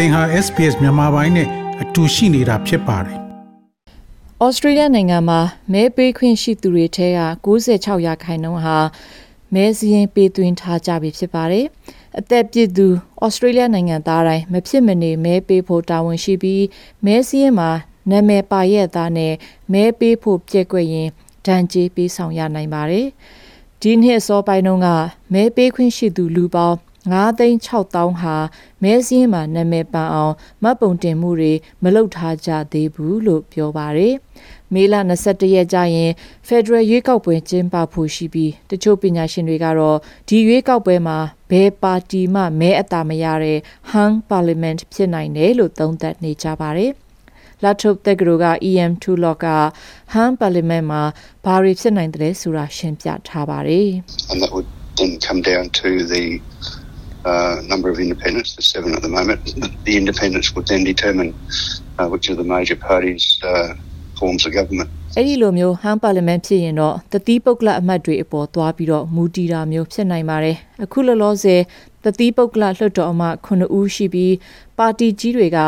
သင်ဟာ SPS မြန်မာပိုင်းနဲ့အတူရှိနေတာဖြစ်ပါတယ်။ဩစတြေးလျနိုင်ငံမှာမဲပေးခွင့်ရှိသူတွေထဲက96ရာခိုင်နှုန်းဟာမဲစည်းရင်ပေးသွင်းထားကြပြီဖြစ်ပါတယ်။အသက်ပြည့်သူဩစတြေးလျနိုင်ငံသားတိုင်းမဖြစ်မနေမဲပေးဖို့တာဝန်ရှိပြီးမဲစည်းရင်မှာနာမည်ပါရဲ့သားနဲ့မဲပေးဖို့ပြက်ကွက်ရင်ဒဏ်ကြေးပေးဆောင်ရနိုင်ပါတယ်။ဒီနှစ်စောပိုင်းတုန်းကမဲပေးခွင့်ရှိသူလူပေါင်း 9သိန်း6000ဟာမဲစင်းမှာနာမည်ပန်အောင်မတ်ပုံတင်မှုတွေမလုပ်ထားကြသေးဘူးလို့ပြောပါတယ်။မေလ21ရက်ကျရင် Federal ရွေးကောက်ပွဲကျင်းပဖို့ရှိပြီးတချို့ပညာရှင်တွေကတော့ဒီရွေးကောက်ပွဲမှာဘယ်ပါတီမှမဲအတာမရတဲ့ Hung Parliament ဖြစ်နိုင်တယ်လို့သုံးသပ်နေကြပါတယ်။လာထုတ်တက်ကရိုက EM2 လော့ကဟမ်ပါလီမန်မှာဘာတွေဖြစ်နိုင်တယ်ဆိုတာရှင်းပြထားပါတယ် And that would then come down to the uh, number of independents, there's seven at the moment. The independents would then determine uh, which of the major parties uh, forms the government. အဲ့ဒီလိုမျိုးဟမ်ပါလီမန်ဖြစ်ရင်တော့တတိပုဂ္ဂလအမတ်တွေအပေါ်သွားပြီးတော့မူတည်တာမျိုးဖြစ်နိုင်ပါတယ်အခုလောလောဆယ်တတိပုဂ္ဂလလွှတ်တော်အမတ်9ဦးရှိပြီးပါတီကြီးတွေက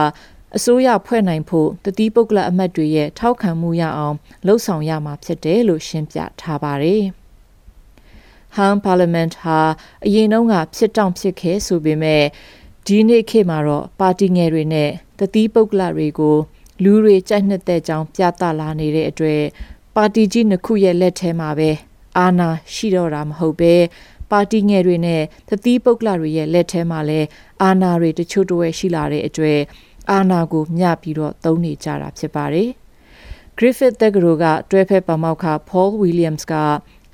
အစိုးရဖွဲ့နိုင်ဖို့တတိပုဂ္ဂလအမတ်တွေရဲ့ထောက်ခံမှုရအောင်လှုံ့ဆော်ရမှာဖြစ်တယ်လို့ရှင်းပြထားပါတယ်။ Han Parliament ဟာအရင်တုန်းကဖြစ်တောင့်ဖြစ်ခဲ့ဆိုပေမဲ့ဒီနေ့ခေတ်မှာတော့ပါတီငယ်တွေနဲ့တတိပုဂ္ဂလတွေကိုလူတွေကြိုက်နှစ်တဲ့ကြောင်းပြသလာနေတဲ့အတွက်ပါတီကြီးနှစ်ခုရဲ့လက်ထဲမှာပဲအာဏာရှိတော့တာမဟုတ်ပဲပါတီငယ်တွေနဲ့တတိပုဂ္ဂလတွေရဲ့လက်ထဲမှာလည်းအာဏာတွေတချို့တဝက်ရှိလာတဲ့အတွက်အာဏာကိုမျှပြီးတော့သုံးနေကြတာဖြစ်ပါတယ်။ Griffith တက္ကသိုလ်ကတွဲဖက်ပါမောက္ခ Paul Williams က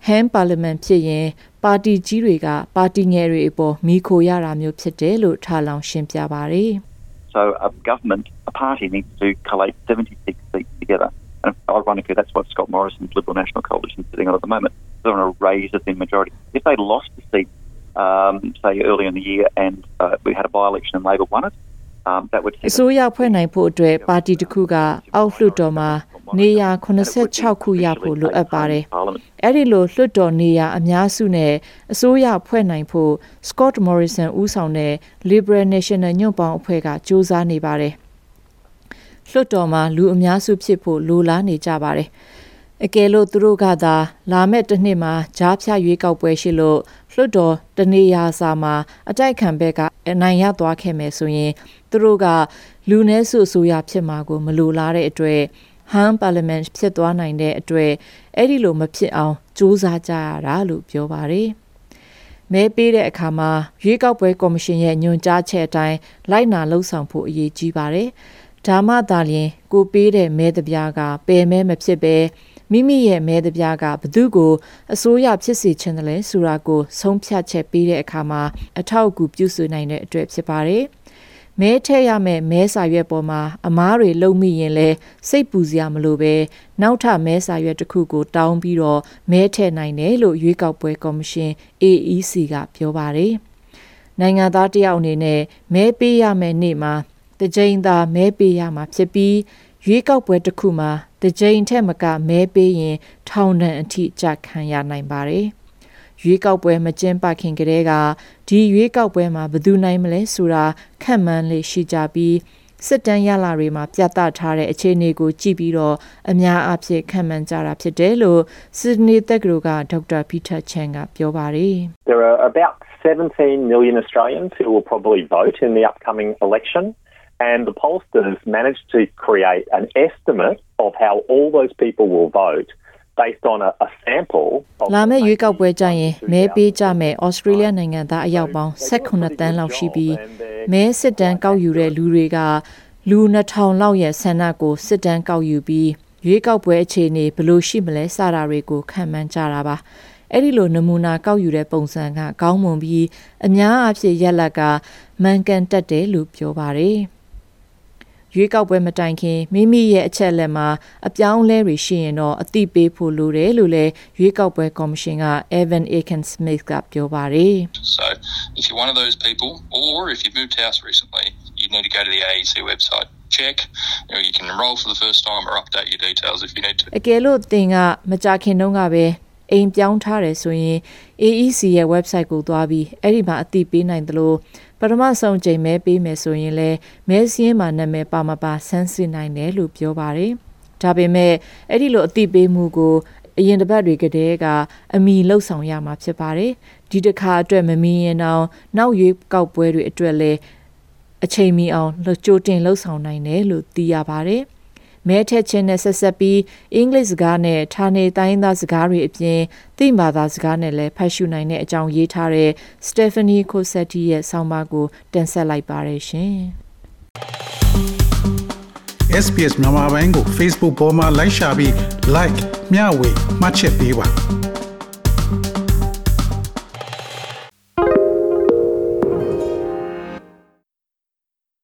ဟမ်ပါလီမန်ဖြစ်ရင်ပါတီကြီးတွေကပါတီငယ်တွေအပေါ်မိခိုရတာမျိုးဖြစ်တယ်လို့ထားလောင်ရှင်းပြပါတယ် So a government a party needs to collate 76 seats together and ironically that's what Scott Morrison's Liberal National Coalition is sitting on at the moment they want to raise a thin majority if they lost the seat um, say early in the year and uh, we had a by-election and Labor won it အစိုးရဖွဲ့နိုင်ဖို့အတွက်ပါတီတစ်ခုကအောက်လွှတ်တော်မှာ နေရာ86ခုရဖို့လိုအပ်ပါတယ်။အဲ့ဒီလိုလွှတ်တော်နေရာအများစုနဲ့အစိုးရဖွဲ့နိုင်ဖို့ Scott Morrison ဦးဆောင်တဲ့ Liberal National ညွန့်ပေါင်းအဖွဲ့ကစ조사နေပါတယ်။လွှတ်တော်မှာလူအများစုဖြစ်ဖို့လိုလားနေကြပါတယ်။အကယ်လို့သူတို့ကသာလာမဲ့တစ်နှစ်မှာကြားဖြတ်ရွေးကောက်ပွဲရှိလို့လွှတ်တော်တနေရာစာမှာအတိုက်ခံဘက်ကအနိုင်ရသွားခဲ့မယ်ဆိုရင်သူတို့ကလူနည်းစုအစိုးရဖြစ်မှာကိုမလိုလားတဲ့အတွက် ဟမ်ပါလီမန်ဖြစ်သွားနိုင်တဲ့အတွက်အဲ့ဒီလိုမဖြစ်အောင်စူးစမ်းကြရတာလို့ပြောပါတယ်။မဲပေးတဲ့အခါမှာရွေးကောက်ပွဲကော်မရှင်ရဲ့ညွှန်ကြားချက်အတိုင်းလိုက်နာလှုပ်ဆောင်ဖို့အရေးကြီးပါတယ်။ဒါမှသာလျှင်ကိုပေးတဲ့မဲတပြားကပယ်မဲမဖြစ်ပဲမိမိရဲ့မဲတပြားကဘသူကိုအစိုးရဖြစ်စေချင်တယ်လဲဆိုတာကိုဆုံးဖြတ်ချက်ပေးတဲ့အခါမှာအထောက်အကူပြုစုနိုင်တဲ့အတွက်ဖြစ်ပါတယ်။ မဲထည့်ရမယ့်မဲစာရွက်ပေါ်မှာအမားတွေလုံမိရင်လဲစိတ်ပူစရာမလိုပဲနောက်ထပ်မဲစာရွက်တစ်ခုကိုတောင်းပြီးတော့မဲထည့်နိုင်တယ်လို့ရွေးကောက်ပွဲကော်မရှင် AEC ကပြောပါတယ်။နိုင်ငံသားတယောက်အနေနဲ့မဲပေးရမယ့်နေ့မှာတကြိမ်သာမဲပေးရမှာဖြစ်ပြီးရွေးကောက်ပွဲတစ်ခုမှာတကြိမ်ထက်မကမဲပေးရင်ထောင်ဒဏ်အထိကြခံရနိုင်ပါတယ်။ ရွေးကောက်ပွဲမကျင်းပခင်ကတည်းကဒီရွေးကောက်ပွဲမှာဘယ်သူနိုင်မလဲဆိုတာခန့်မှန်းလေရှိကြပြီးစစ်တမ်းရလာတွေမှာပြသထားတဲ့အခြေအနေကိုကြည့်ပြီးတော့အများအပြားခံမှန်းကြတာဖြစ်တယ်လို့ Sydney တက္ကသိုလ်ကဒေါက်တာ Peter Chan ကပြောပါတယ် There are about 17 million Australians who will probably vote in the upcoming election and the pollsters managed to create an estimate of how all those people will vote based on a, a sample လာမယ့်ရွေးကောက်ပွဲကြရင်မဲပေးကြမယ်ဩစတြေးလျနိုင်ငံသားအယောက်ပေါင်း18တန်းလောက်ရှိပြီးမဲစစ်တမ်းကောက်ယူတဲ့လူတွေကလူ2000လောက်ရဲ့ဆန္ဒကိုစစ်တမ်းကောက်ယူပြီးရွေးကောက်ပွဲအခြေအနေဘယ်လိုရှိမလဲစတာတွေကိုခံမှန်းကြတာပါအဲ့ဒီလိုနမူနာကောက်ယူတဲ့ပုံစံကကောင်းမွန်ပြီးအများအပြည့်ရက်လက်ကမှန်ကန်တက်တယ်လို့ပြောပါတယ် ရွေးကောက်ပွဲမတိုင်ခင်မိမိရဲ့အချက်လက်မှာအပြောင်းလဲတွေရှိရင်တော့အသိပေးဖို့လိုတယ်လို့လည်းရွေးကောက်ပွဲကော်မရှင်က Evan Aiken Smith ကပြောပါတယ် So if you're one of those people or if you've moved house recently you need to go to the AEC website check you know you can enroll for the first time or update your details if you need to အကယ်လို့သင်ကမကြခင်တုန်းကပဲ အိမ်ပြောင်းထားတယ်ဆိုရင် AEC ရဲ့ website ကိုသွားပြီးအဲ့ဒီမှာအသိပေးနိုင်သလိုပထမဆုံးချိန်မဲပေးမယ်ဆိုရင်လည်းမဲစင်းမှာနာမည်ပါမပါဆန်းစစ်နိုင်တယ်လို့ပြောပါတယ်။ဒါပေမဲ့အဲ့ဒီလိုအသိပေးမှုကိုအရင်တစ်ပတ်တွေကတည်းကအမီလှုပ်ဆောင်ရမှာဖြစ်ပါတယ်။ဒီတစ်ခါအတွက်မမီရင်တော့နောက်ရွေးကောက်ပွဲတွေအတွက်လည်းအချိန်မီအောင်လှကြိုတင်လှုပ်ဆောင်နိုင်တယ်လို့သိရပါတယ်။ မဲထက်ချင်းနဲ့ဆက်ဆက်ပြီးအင်္ဂလိပ်စကားနဲ့ဌာနေတိုင်းသားစကားတွေအပြင်သိမာသာစကားနဲ့လည်းဖတ်ရှုနိုင်တဲ့အကြောင်းရေးထားတဲ့ Stephanie Cosetti ရဲ့ဆောင်းပါးကိုတင်ဆက်လိုက်ပါရရှင်။ SPS မြန်မာပိုင်းကို Facebook ပေါ်မှာ like ရှာပြီး like မျှဝေမှတ်ချက်ပေးပါ